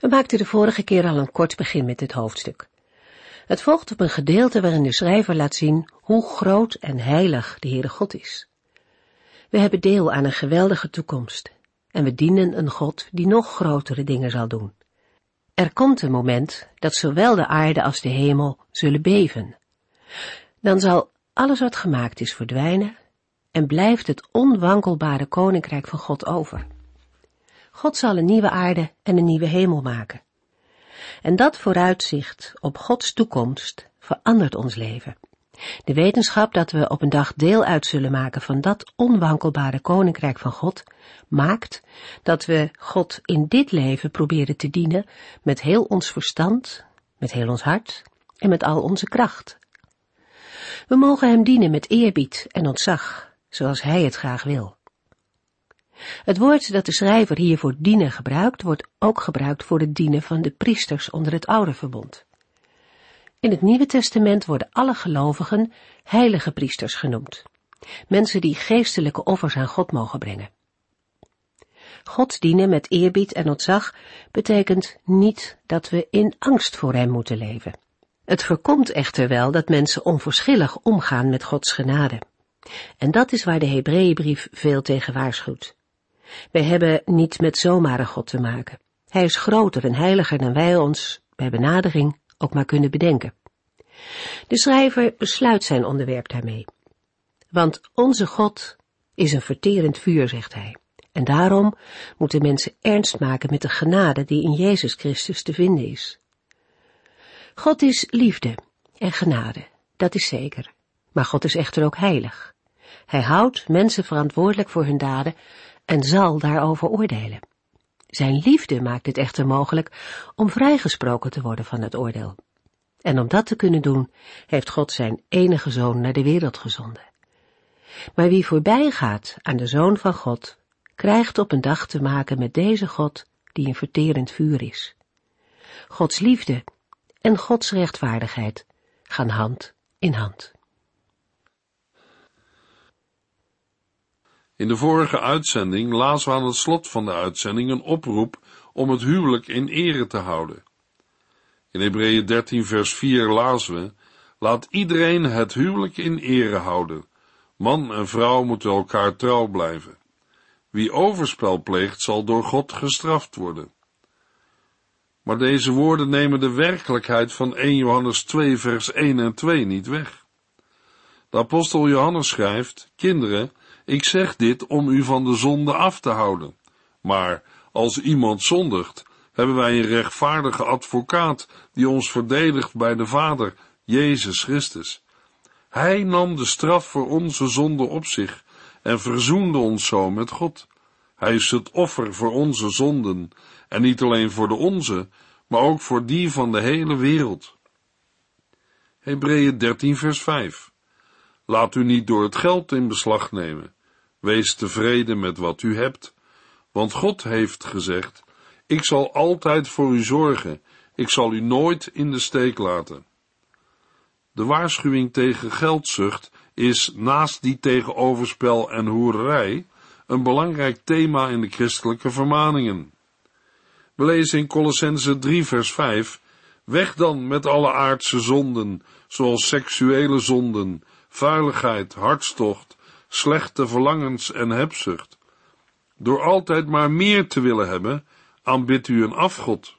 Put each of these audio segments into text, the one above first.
We maakten de vorige keer al een kort begin met dit hoofdstuk. Het volgt op een gedeelte waarin de schrijver laat zien hoe groot en heilig de Heere God is. We hebben deel aan een geweldige toekomst en we dienen een God die nog grotere dingen zal doen. Er komt een moment dat zowel de aarde als de hemel zullen beven. Dan zal alles wat gemaakt is verdwijnen en blijft het onwankelbare koninkrijk van God over. God zal een nieuwe aarde en een nieuwe hemel maken. En dat vooruitzicht op Gods toekomst verandert ons leven. De wetenschap dat we op een dag deel uit zullen maken van dat onwankelbare koninkrijk van God, maakt dat we God in dit leven proberen te dienen met heel ons verstand, met heel ons hart en met al onze kracht. We mogen Hem dienen met eerbied en ontzag, zoals Hij het graag wil. Het woord dat de schrijver hier voor dienen gebruikt, wordt ook gebruikt voor het dienen van de priesters onder het oude verbond. In het Nieuwe Testament worden alle gelovigen heilige priesters genoemd. Mensen die geestelijke offers aan God mogen brengen. God dienen met eerbied en ontzag betekent niet dat we in angst voor Hem moeten leven. Het voorkomt echter wel dat mensen onverschillig omgaan met Gods genade. En dat is waar de Hebreeënbrief veel tegen waarschuwt. Wij hebben niet met zomaar een God te maken. Hij is groter en heiliger dan wij ons bij benadering ook maar kunnen bedenken. De schrijver besluit zijn onderwerp daarmee. Want onze God is een verterend vuur, zegt hij. En daarom moeten mensen ernst maken met de genade die in Jezus Christus te vinden is. God is liefde en genade, dat is zeker. Maar God is echter ook heilig. Hij houdt mensen verantwoordelijk voor hun daden en zal daarover oordelen. Zijn liefde maakt het echter mogelijk om vrijgesproken te worden van het oordeel. En om dat te kunnen doen, heeft God zijn enige zoon naar de wereld gezonden. Maar wie voorbij gaat aan de zoon van God, krijgt op een dag te maken met deze God die een verterend vuur is. Gods liefde en Gods rechtvaardigheid gaan hand in hand. In de vorige uitzending lazen we aan het slot van de uitzending een oproep om het huwelijk in ere te houden. In Hebreeën 13 vers 4 lazen we, laat iedereen het huwelijk in ere houden. Man en vrouw moeten elkaar trouw blijven. Wie overspel pleegt, zal door God gestraft worden. Maar deze woorden nemen de werkelijkheid van 1 Johannes 2 vers 1 en 2 niet weg. De apostel Johannes schrijft, kinderen, ik zeg dit om u van de zonde af te houden. Maar als iemand zondigt, hebben wij een rechtvaardige advocaat die ons verdedigt bij de Vader, Jezus Christus. Hij nam de straf voor onze zonde op zich en verzoende ons zo met God. Hij is het offer voor onze zonden, en niet alleen voor de onze, maar ook voor die van de hele wereld. Hebreeën 13 vers 5 Laat u niet door het geld in beslag nemen. Wees tevreden met wat u hebt, want God heeft gezegd, ik zal altijd voor u zorgen, ik zal u nooit in de steek laten. De waarschuwing tegen geldzucht is naast die tegen overspel en hoererij een belangrijk thema in de christelijke vermaningen. We lezen in Colossense 3 vers 5, weg dan met alle aardse zonden, zoals seksuele zonden, vuiligheid, hartstocht, slechte verlangens en hebzucht. Door altijd maar meer te willen hebben, aanbidt u een afgod.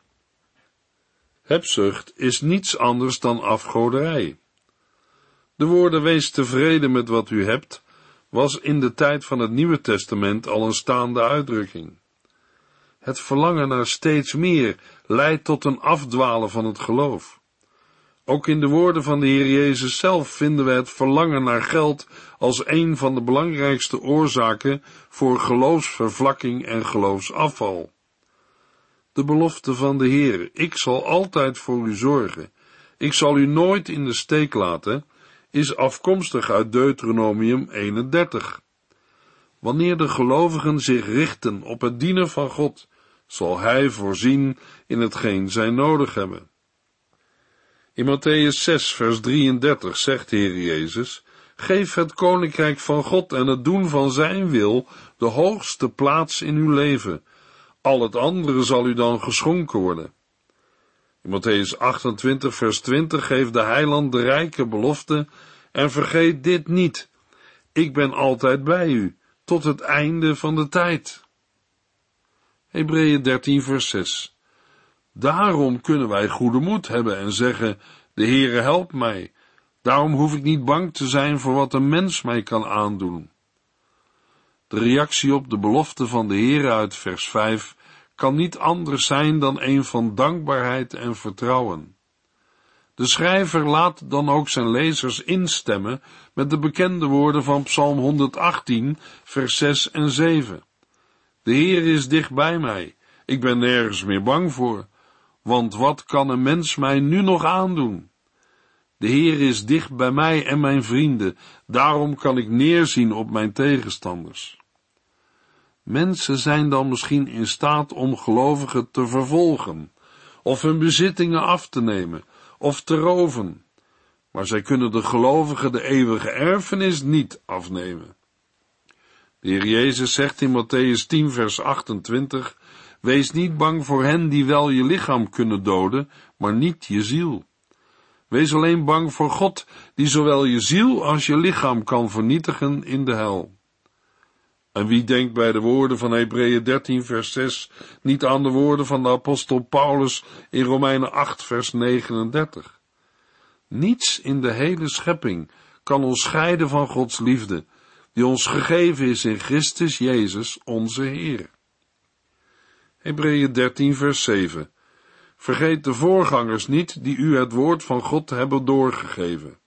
Hebzucht is niets anders dan afgoderij. De woorden wees tevreden met wat u hebt, was in de tijd van het Nieuwe Testament al een staande uitdrukking. Het verlangen naar steeds meer leidt tot een afdwalen van het geloof. Ook in de woorden van de Heer Jezus zelf vinden we het verlangen naar geld als een van de belangrijkste oorzaken voor geloofsvervlakking en geloofsafval. De belofte van de Heere, ik zal altijd voor u zorgen, ik zal u nooit in de steek laten, is afkomstig uit Deuteronomium 31. Wanneer de gelovigen zich richten op het dienen van God, zal Hij voorzien in hetgeen zij nodig hebben. In Matthäus 6, vers 33 zegt de Heer Jezus, Geef het koninkrijk van God en het doen van Zijn wil de hoogste plaats in uw leven. Al het andere zal u dan geschonken worden. In Matthäus 28, vers 20 geeft de heiland de rijke belofte en vergeet dit niet. Ik ben altijd bij u, tot het einde van de tijd. Hebreeën 13, vers 6. Daarom kunnen wij goede moed hebben en zeggen, de Heere helpt mij. Daarom hoef ik niet bang te zijn voor wat een mens mij kan aandoen. De reactie op de belofte van de Heere uit vers 5 kan niet anders zijn dan een van dankbaarheid en vertrouwen. De schrijver laat dan ook zijn lezers instemmen met de bekende woorden van Psalm 118, vers 6 en 7. De Heer is dicht bij mij, ik ben nergens meer bang voor, want wat kan een mens mij nu nog aandoen? De Heer is dicht bij mij en mijn vrienden, daarom kan ik neerzien op mijn tegenstanders. Mensen zijn dan misschien in staat om gelovigen te vervolgen, of hun bezittingen af te nemen, of te roven, maar zij kunnen de gelovigen de eeuwige erfenis niet afnemen. De Heer Jezus zegt in Matthäus 10 vers 28, Wees niet bang voor hen die wel je lichaam kunnen doden, maar niet je ziel. Wees alleen bang voor God, die zowel je ziel als je lichaam kan vernietigen in de hel. En wie denkt bij de woorden van Hebreeën 13 vers 6 niet aan de woorden van de apostel Paulus in Romeinen 8 vers 39? Niets in de hele schepping kan ons scheiden van Gods liefde, die ons gegeven is in Christus Jezus, onze Heer. Hebreeën 13 vers 7 Vergeet de voorgangers niet die u het woord van God hebben doorgegeven.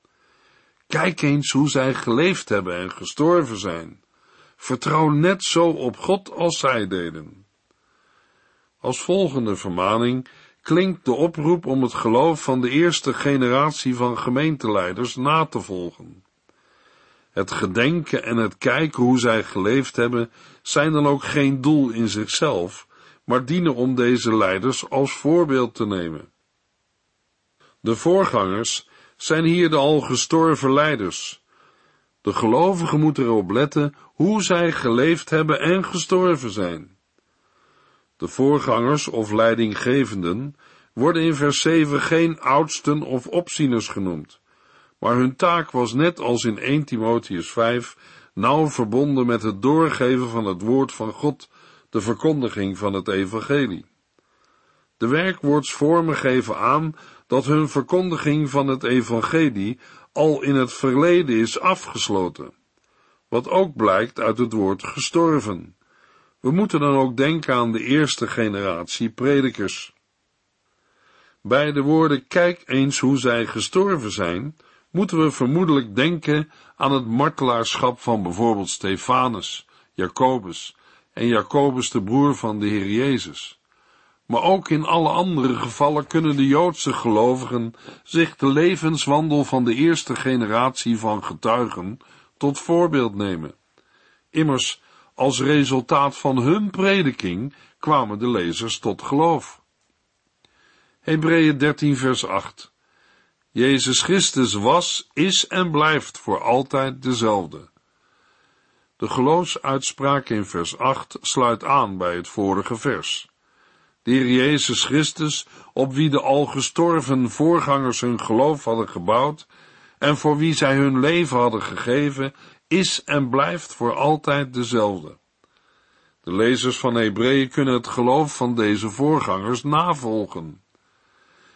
Kijk eens hoe zij geleefd hebben en gestorven zijn. Vertrouw net zo op God als zij deden. Als volgende vermaning klinkt de oproep om het geloof van de eerste generatie van gemeenteleiders na te volgen. Het gedenken en het kijken hoe zij geleefd hebben zijn dan ook geen doel in zichzelf, maar dienen om deze leiders als voorbeeld te nemen. De voorgangers zijn hier de al gestorven leiders. De gelovigen moeten erop letten hoe zij geleefd hebben en gestorven zijn. De voorgangers of leidinggevenden worden in vers 7 geen oudsten of opzieners genoemd, maar hun taak was net als in 1 Timotheus 5 nauw verbonden met het doorgeven van het woord van God de verkondiging van het evangelie. De werkwoordsvormen geven aan dat hun verkondiging van het evangelie al in het verleden is afgesloten, wat ook blijkt uit het woord gestorven. We moeten dan ook denken aan de eerste generatie predikers. Bij de woorden kijk eens hoe zij gestorven zijn, moeten we vermoedelijk denken aan het martelaarschap van bijvoorbeeld Stefanus, Jacobus en Jacobus de broer van de Heer Jezus. Maar ook in alle andere gevallen kunnen de Joodse gelovigen zich de levenswandel van de eerste generatie van getuigen tot voorbeeld nemen. Immers, als resultaat van hun prediking kwamen de lezers tot geloof. Hebreeën 13 vers 8 Jezus Christus was, is en blijft voor altijd dezelfde. De geloofsuitspraak in vers 8 sluit aan bij het vorige vers. De Jezus Christus, op wie de al gestorven voorgangers hun geloof hadden gebouwd en voor wie zij hun leven hadden gegeven, is en blijft voor altijd dezelfde. De lezers van Hebreeën kunnen het geloof van deze voorgangers navolgen.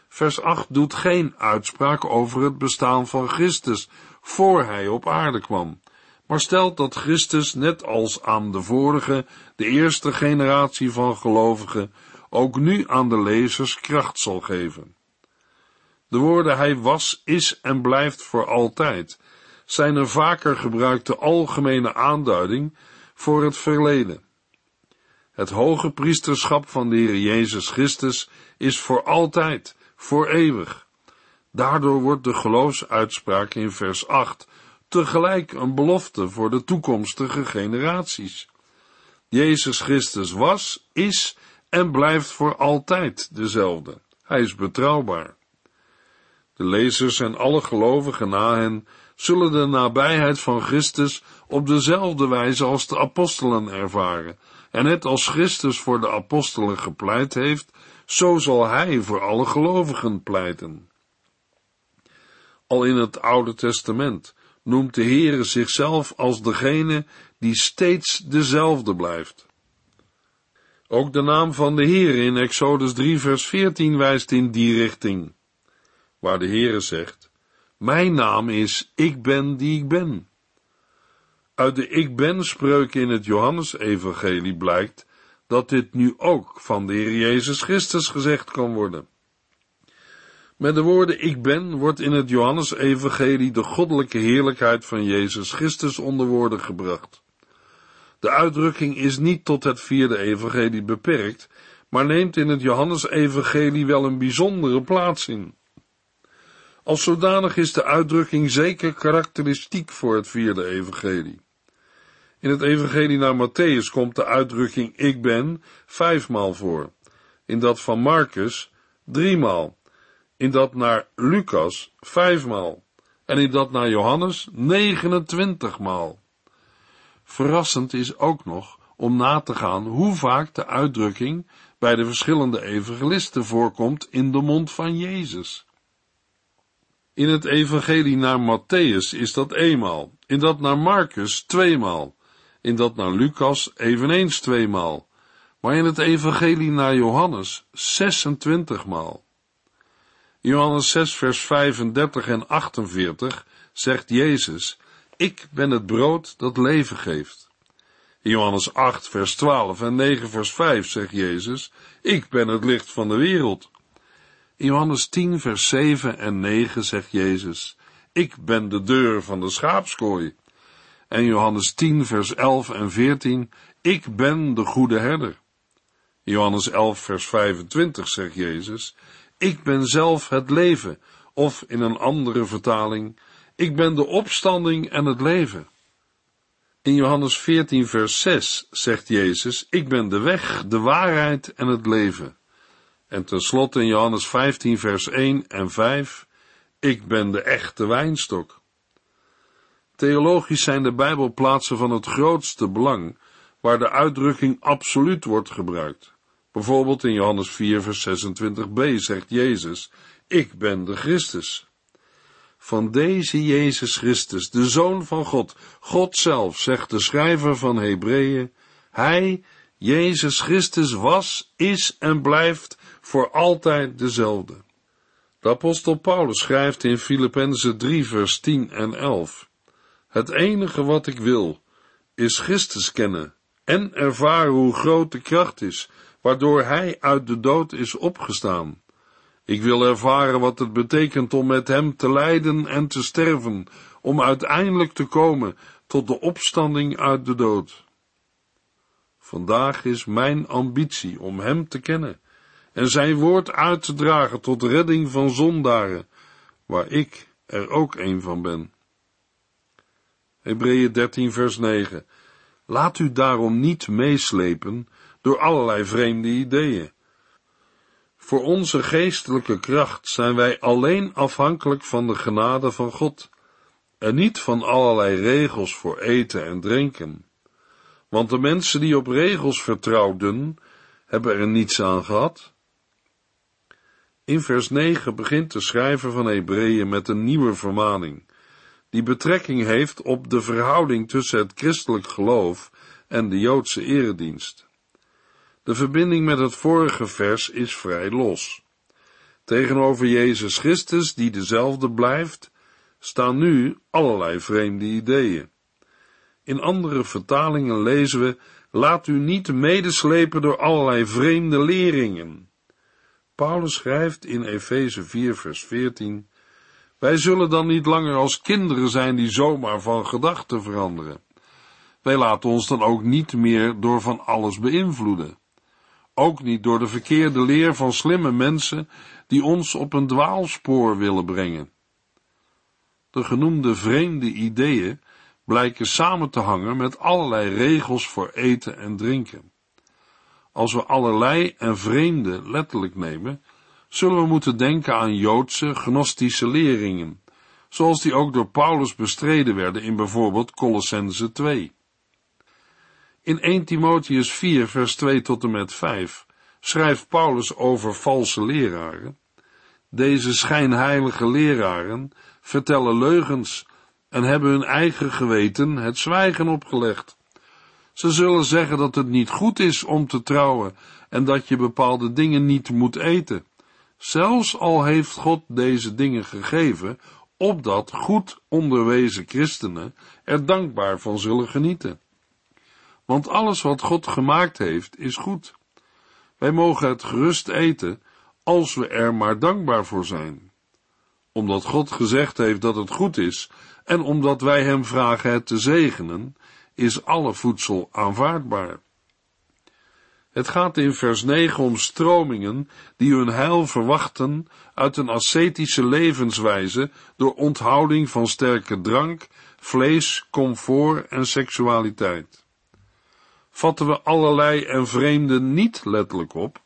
Vers 8 doet geen uitspraak over het bestaan van Christus voor hij op aarde kwam maar stelt dat Christus, net als aan de vorige, de eerste generatie van gelovigen, ook nu aan de lezers kracht zal geven. De woorden hij was, is en blijft voor altijd zijn een vaker gebruikte algemene aanduiding voor het verleden. Het hoge priesterschap van de Heer Jezus Christus is voor altijd, voor eeuwig. Daardoor wordt de geloofsuitspraak in vers 8 tegelijk een belofte voor de toekomstige generaties. Jezus Christus was, is en blijft voor altijd dezelfde. Hij is betrouwbaar. De lezers en alle gelovigen na hen zullen de nabijheid van Christus op dezelfde wijze als de apostelen ervaren. En net als Christus voor de apostelen gepleit heeft, zo zal hij voor alle gelovigen pleiten. Al in het Oude Testament noemt de Heere zichzelf als degene die steeds dezelfde blijft. Ook de naam van de Heere in Exodus 3 vers 14 wijst in die richting, waar de Heere zegt, Mijn naam is Ik ben die ik ben. Uit de Ik ben spreuk in het Johannesevangelie blijkt dat dit nu ook van de Heer Jezus Christus gezegd kan worden. Met de woorden ik ben wordt in het Johannesevangelie de goddelijke heerlijkheid van Jezus Christus onder woorden gebracht. De uitdrukking is niet tot het vierde evangelie beperkt, maar neemt in het Johannesevangelie wel een bijzondere plaats in. Als zodanig is de uitdrukking zeker karakteristiek voor het vierde evangelie. In het evangelie naar Matthäus komt de uitdrukking ik ben vijfmaal voor, in dat van Marcus driemaal, in dat naar Lucas vijfmaal en in dat naar Johannes 29 maal. Verrassend is ook nog om na te gaan hoe vaak de uitdrukking bij de verschillende evangelisten voorkomt in de mond van Jezus. In het evangelie naar Matthäus is dat eenmaal, in dat naar Marcus tweemaal, in dat naar Lucas eveneens tweemaal, maar in het evangelie naar Johannes 26 maal. Johannes 6 vers 35 en 48 zegt Jezus, ik ben het brood dat leven geeft. In Johannes 8 vers 12 en 9 vers 5 zegt Jezus, ik ben het licht van de wereld. In Johannes 10 vers 7 en 9 zegt Jezus, ik ben de deur van de schaapskooi. En Johannes 10 vers 11 en 14, ik ben de goede herder. In Johannes 11 vers 25 zegt Jezus, ik ben zelf het leven, of in een andere vertaling, ik ben de opstanding en het leven. In Johannes 14 vers 6 zegt Jezus, ik ben de weg, de waarheid en het leven. En tenslotte in Johannes 15 vers 1 en 5, ik ben de echte wijnstok. Theologisch zijn de Bijbelplaatsen van het grootste belang, waar de uitdrukking absoluut wordt gebruikt. Bijvoorbeeld in Johannes 4, vers 26b zegt Jezus, ik ben de Christus. Van deze Jezus Christus, de Zoon van God, God zelf, zegt de schrijver van Hebreeën, Hij, Jezus Christus, was, is en blijft voor altijd dezelfde. De apostel Paulus schrijft in Filippenzen 3, vers 10 en 11, Het enige wat ik wil, is Christus kennen en ervaren hoe groot de kracht is, waardoor hij uit de dood is opgestaan. Ik wil ervaren wat het betekent om met hem te lijden en te sterven, om uiteindelijk te komen tot de opstanding uit de dood. Vandaag is mijn ambitie om hem te kennen en zijn woord uit te dragen tot redding van zondaren, waar ik er ook een van ben. Hebreeën 13 vers 9 Laat u daarom niet meeslepen door allerlei vreemde ideeën. Voor onze geestelijke kracht zijn wij alleen afhankelijk van de genade van God en niet van allerlei regels voor eten en drinken. Want de mensen die op regels vertrouwden, hebben er niets aan gehad. In vers 9 begint de schrijver van Hebreeën met een nieuwe vermaning, die betrekking heeft op de verhouding tussen het christelijk geloof en de Joodse eredienst. De verbinding met het vorige vers is vrij los. Tegenover Jezus Christus, die dezelfde blijft, staan nu allerlei vreemde ideeën. In andere vertalingen lezen we, laat u niet medeslepen door allerlei vreemde leringen. Paulus schrijft in Efeze 4 vers 14, wij zullen dan niet langer als kinderen zijn die zomaar van gedachten veranderen. Wij laten ons dan ook niet meer door van alles beïnvloeden. Ook niet door de verkeerde leer van slimme mensen die ons op een dwaalspoor willen brengen. De genoemde vreemde ideeën blijken samen te hangen met allerlei regels voor eten en drinken. Als we allerlei en vreemde letterlijk nemen, zullen we moeten denken aan Joodse gnostische leringen, zoals die ook door Paulus bestreden werden in bijvoorbeeld Colossense 2. In 1 Timotheus 4 vers 2 tot en met 5 schrijft Paulus over valse leraren. Deze schijnheilige leraren vertellen leugens en hebben hun eigen geweten het zwijgen opgelegd. Ze zullen zeggen dat het niet goed is om te trouwen en dat je bepaalde dingen niet moet eten. Zelfs al heeft God deze dingen gegeven, opdat goed onderwezen christenen er dankbaar van zullen genieten. Want alles wat God gemaakt heeft, is goed. Wij mogen het gerust eten, als we er maar dankbaar voor zijn. Omdat God gezegd heeft dat het goed is, en omdat wij Hem vragen het te zegenen, is alle voedsel aanvaardbaar. Het gaat in vers 9 om stromingen die hun heil verwachten uit een ascetische levenswijze door onthouding van sterke drank, vlees, comfort en seksualiteit. Vatten we allerlei en vreemde niet letterlijk op,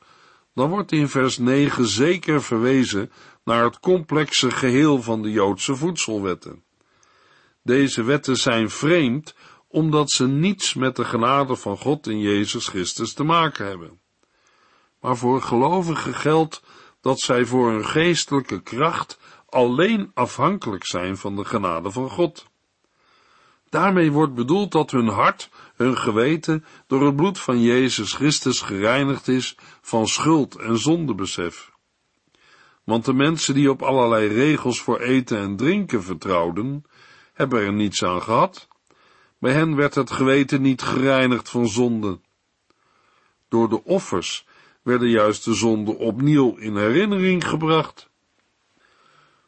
dan wordt in vers 9 zeker verwezen naar het complexe geheel van de Joodse voedselwetten. Deze wetten zijn vreemd omdat ze niets met de genade van God in Jezus Christus te maken hebben. Maar voor gelovigen geldt dat zij voor hun geestelijke kracht alleen afhankelijk zijn van de genade van God. Daarmee wordt bedoeld dat hun hart, hun geweten, door het bloed van Jezus Christus gereinigd is van schuld en zondebesef. Want de mensen die op allerlei regels voor eten en drinken vertrouwden, hebben er niets aan gehad. Bij hen werd het geweten niet gereinigd van zonde. Door de offers werden juist de zonden opnieuw in herinnering gebracht.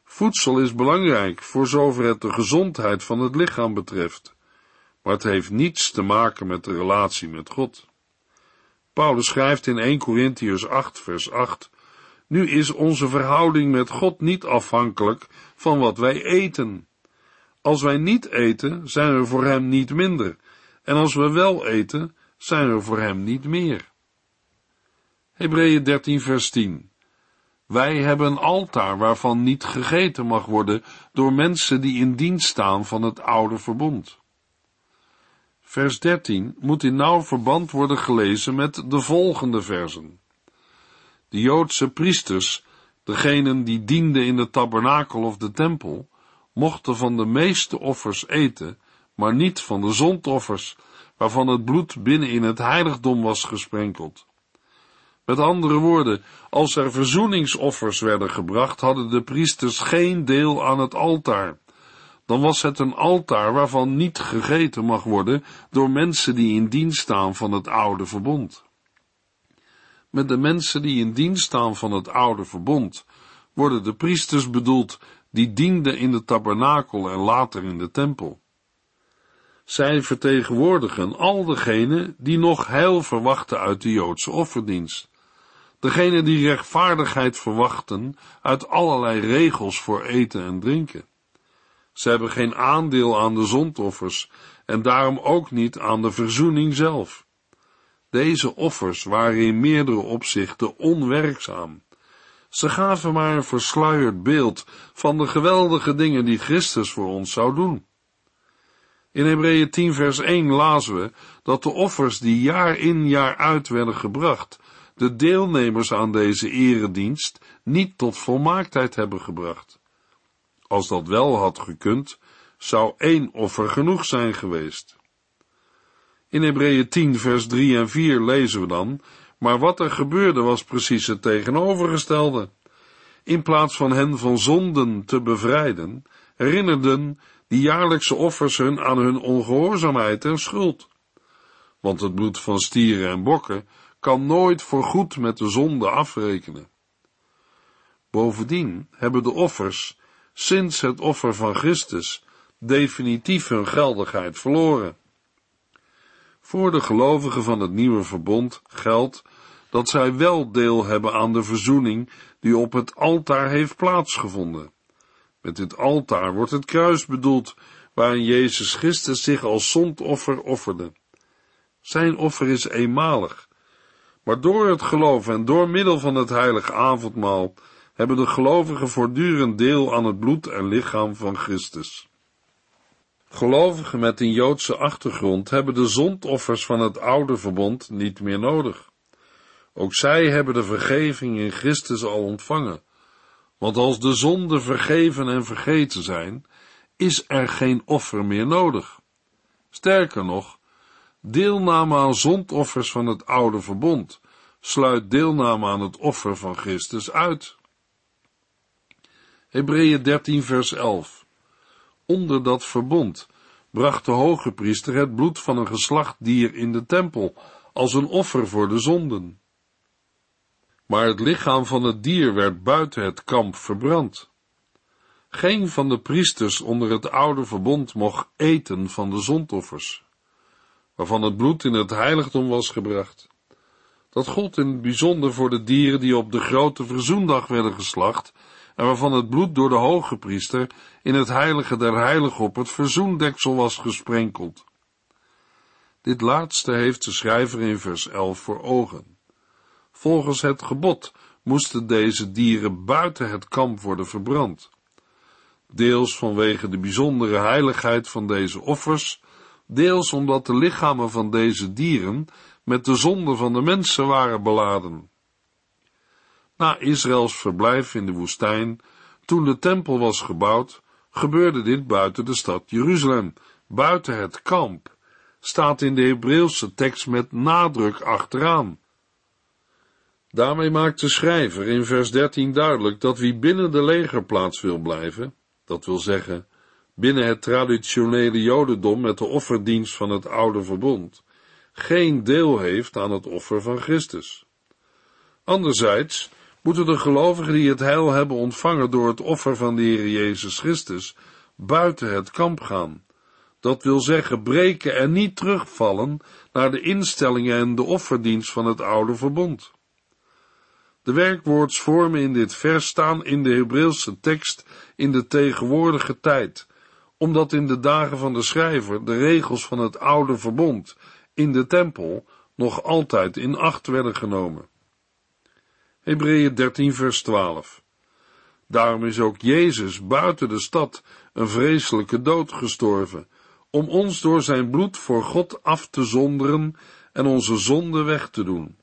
Voedsel is belangrijk voor zover het de gezondheid van het lichaam betreft, maar het heeft niets te maken met de relatie met God. Paulus schrijft in 1 Corinthians 8 vers 8 Nu is onze verhouding met God niet afhankelijk van wat wij eten. Als wij niet eten, zijn we voor hem niet minder, en als we wel eten, zijn we voor hem niet meer. Hebreeën 13 vers 10 Wij hebben een altaar waarvan niet gegeten mag worden door mensen die in dienst staan van het oude verbond. Vers 13 moet in nauw verband worden gelezen met de volgende versen. De Joodse priesters, degenen die dienden in de tabernakel of de tempel, mochten van de meeste offers eten, maar niet van de zondoffers, waarvan het bloed binnen in het heiligdom was gesprenkeld. Met andere woorden, als er verzoeningsoffers werden gebracht, hadden de priesters geen deel aan het altaar. Dan was het een altaar waarvan niet gegeten mag worden door mensen die in dienst staan van het oude verbond. Met de mensen die in dienst staan van het oude verbond worden de priesters bedoeld die dienden in de tabernakel en later in de tempel. Zij vertegenwoordigen al degenen die nog heil verwachten uit de Joodse offerdienst. Degenen die rechtvaardigheid verwachten uit allerlei regels voor eten en drinken. Ze hebben geen aandeel aan de zondoffers en daarom ook niet aan de verzoening zelf. Deze offers waren in meerdere opzichten onwerkzaam ze gaven maar een versluierd beeld van de geweldige dingen die Christus voor ons zou doen. In Hebreeën 10 vers 1 lazen we dat de offers die jaar in jaar uit werden gebracht, de deelnemers aan deze eredienst niet tot volmaaktheid hebben gebracht. Als dat wel had gekund, zou één offer genoeg zijn geweest. In Hebreeën 10 vers 3 en 4 lezen we dan maar wat er gebeurde was precies het tegenovergestelde. In plaats van hen van zonden te bevrijden, herinnerden die jaarlijkse offers hun aan hun ongehoorzaamheid en schuld. Want het bloed van stieren en bokken kan nooit voorgoed met de zonde afrekenen. Bovendien hebben de offers sinds het offer van Christus definitief hun geldigheid verloren. Voor de gelovigen van het nieuwe verbond geldt dat zij wel deel hebben aan de verzoening die op het altaar heeft plaatsgevonden. Met dit altaar wordt het kruis bedoeld, waarin Jezus Christus zich als zondoffer offerde. Zijn offer is eenmalig, maar door het geloof en door middel van het heilige avondmaal hebben de gelovigen voortdurend deel aan het bloed en lichaam van Christus. Gelovigen met een Joodse achtergrond hebben de zondoffers van het oude verbond niet meer nodig. Ook zij hebben de vergeving in Christus al ontvangen. Want als de zonden vergeven en vergeten zijn, is er geen offer meer nodig. Sterker nog, deelname aan zondoffers van het oude verbond sluit deelname aan het offer van Christus uit. Hebreeën 13 vers 11 Onder dat verbond bracht de hoge priester het bloed van een geslachtdier in de tempel als een offer voor de zonden maar het lichaam van het dier werd buiten het kamp verbrand. Geen van de priesters onder het oude verbond mocht eten van de zondoffers, waarvan het bloed in het heiligdom was gebracht. Dat gold in het bijzonder voor de dieren die op de grote verzoendag werden geslacht en waarvan het bloed door de hoge priester in het heilige der heiligen op het verzoendeksel was gesprenkeld. Dit laatste heeft de schrijver in vers 11 voor ogen. Volgens het gebod moesten deze dieren buiten het kamp worden verbrand. Deels vanwege de bijzondere heiligheid van deze offers, deels omdat de lichamen van deze dieren met de zonde van de mensen waren beladen. Na Israëls verblijf in de woestijn, toen de tempel was gebouwd, gebeurde dit buiten de stad Jeruzalem, buiten het kamp, staat in de Hebreeuwse tekst met nadruk achteraan. Daarmee maakt de schrijver in vers 13 duidelijk dat wie binnen de legerplaats wil blijven, dat wil zeggen, binnen het traditionele jodendom met de offerdienst van het oude verbond, geen deel heeft aan het offer van Christus. Anderzijds moeten de gelovigen die het heil hebben ontvangen door het offer van de Heer Jezus Christus buiten het kamp gaan. Dat wil zeggen breken en niet terugvallen naar de instellingen en de offerdienst van het oude verbond. De werkwoordsvormen in dit vers staan in de Hebreeuwse tekst in de tegenwoordige tijd, omdat in de dagen van de schrijver de regels van het oude verbond in de tempel nog altijd in acht werden genomen. Hebreeën 13 vers 12 Daarom is ook Jezus buiten de stad een vreselijke dood gestorven, om ons door zijn bloed voor God af te zonderen en onze zonde weg te doen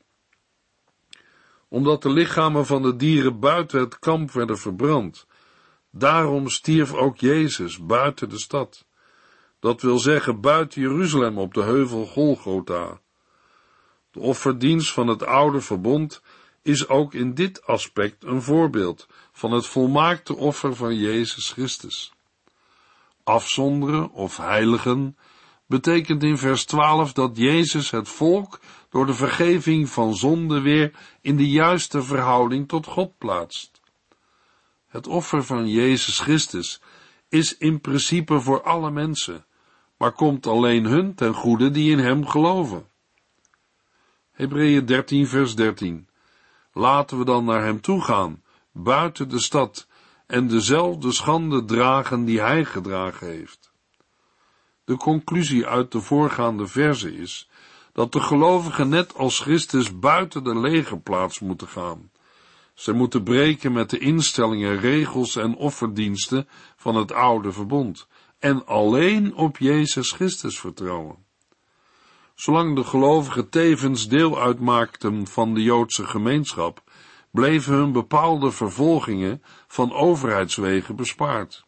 omdat de lichamen van de dieren buiten het kamp werden verbrand. Daarom stierf ook Jezus buiten de stad. Dat wil zeggen buiten Jeruzalem op de heuvel Golgotha. De offerdienst van het oude verbond is ook in dit aspect een voorbeeld van het volmaakte offer van Jezus Christus. Afzonderen of heiligen betekent in vers 12 dat Jezus het volk door de vergeving van zonde weer in de juiste verhouding tot God plaatst. Het offer van Jezus Christus is in principe voor alle mensen, maar komt alleen hun ten goede die in Hem geloven. Hebreeën 13 vers 13 Laten we dan naar Hem toe gaan, buiten de stad, en dezelfde schande dragen die Hij gedragen heeft. De conclusie uit de voorgaande verse is dat de gelovigen net als Christus buiten de legerplaats moeten gaan. Ze moeten breken met de instellingen, regels en offerdiensten van het oude verbond en alleen op Jezus Christus vertrouwen. Zolang de gelovigen tevens deel uitmaakten van de Joodse gemeenschap, bleven hun bepaalde vervolgingen van overheidswegen bespaard.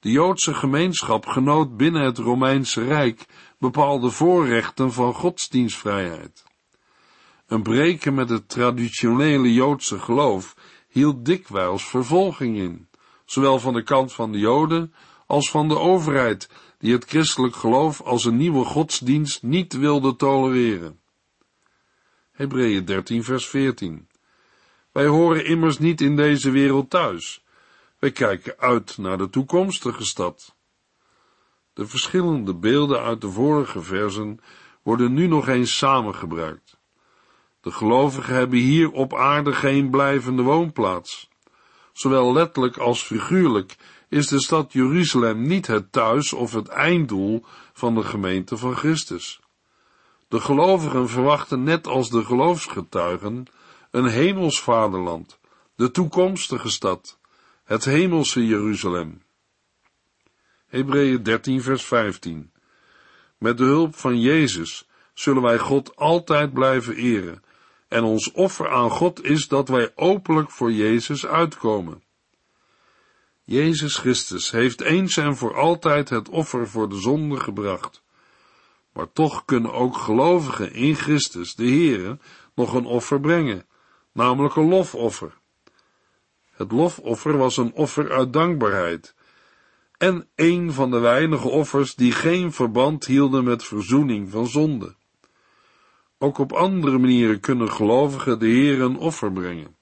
De Joodse gemeenschap genoot binnen het Romeinse Rijk bepaalde voorrechten van godsdienstvrijheid. Een breken met het traditionele Joodse geloof hield dikwijls vervolging in, zowel van de kant van de Joden als van de overheid, die het christelijk geloof als een nieuwe godsdienst niet wilde tolereren. Hebreeën 13 vers 14 Wij horen immers niet in deze wereld thuis, wij kijken uit naar de toekomstige stad. De verschillende beelden uit de vorige versen worden nu nog eens samengebruikt. De gelovigen hebben hier op aarde geen blijvende woonplaats. Zowel letterlijk als figuurlijk is de stad Jeruzalem niet het thuis of het einddoel van de gemeente van Christus. De gelovigen verwachten net als de geloofsgetuigen een hemels vaderland, de toekomstige stad, het hemelse Jeruzalem. Hebreeën 13 vers 15 Met de hulp van Jezus zullen wij God altijd blijven eren, en ons offer aan God is dat wij openlijk voor Jezus uitkomen. Jezus Christus heeft eens en voor altijd het offer voor de zonde gebracht. Maar toch kunnen ook gelovigen in Christus, de Heere, nog een offer brengen, namelijk een lofoffer. Het lofoffer was een offer uit dankbaarheid en een van de weinige offers die geen verband hielden met verzoening van zonde. Ook op andere manieren kunnen gelovigen de Heer een offer brengen.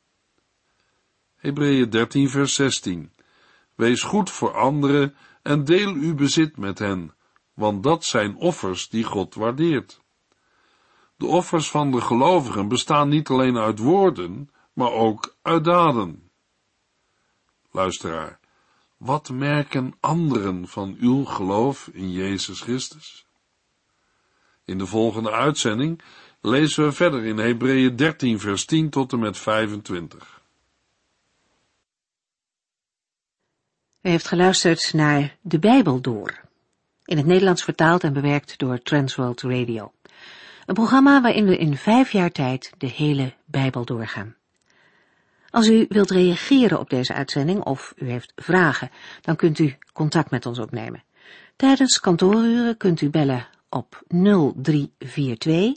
Hebreeën 13 vers 16 Wees goed voor anderen en deel uw bezit met hen, want dat zijn offers die God waardeert. De offers van de gelovigen bestaan niet alleen uit woorden, maar ook uit daden. Luisteraar, wat merken anderen van uw geloof in Jezus Christus? In de volgende uitzending lezen we verder in Hebreeën 13 vers 10 tot en met 25. U heeft geluisterd naar De Bijbel Door, in het Nederlands vertaald en bewerkt door Transworld Radio. Een programma waarin we in vijf jaar tijd de hele Bijbel doorgaan. Als u wilt reageren op deze uitzending of u heeft vragen, dan kunt u contact met ons opnemen. Tijdens kantooruren kunt u bellen op 0342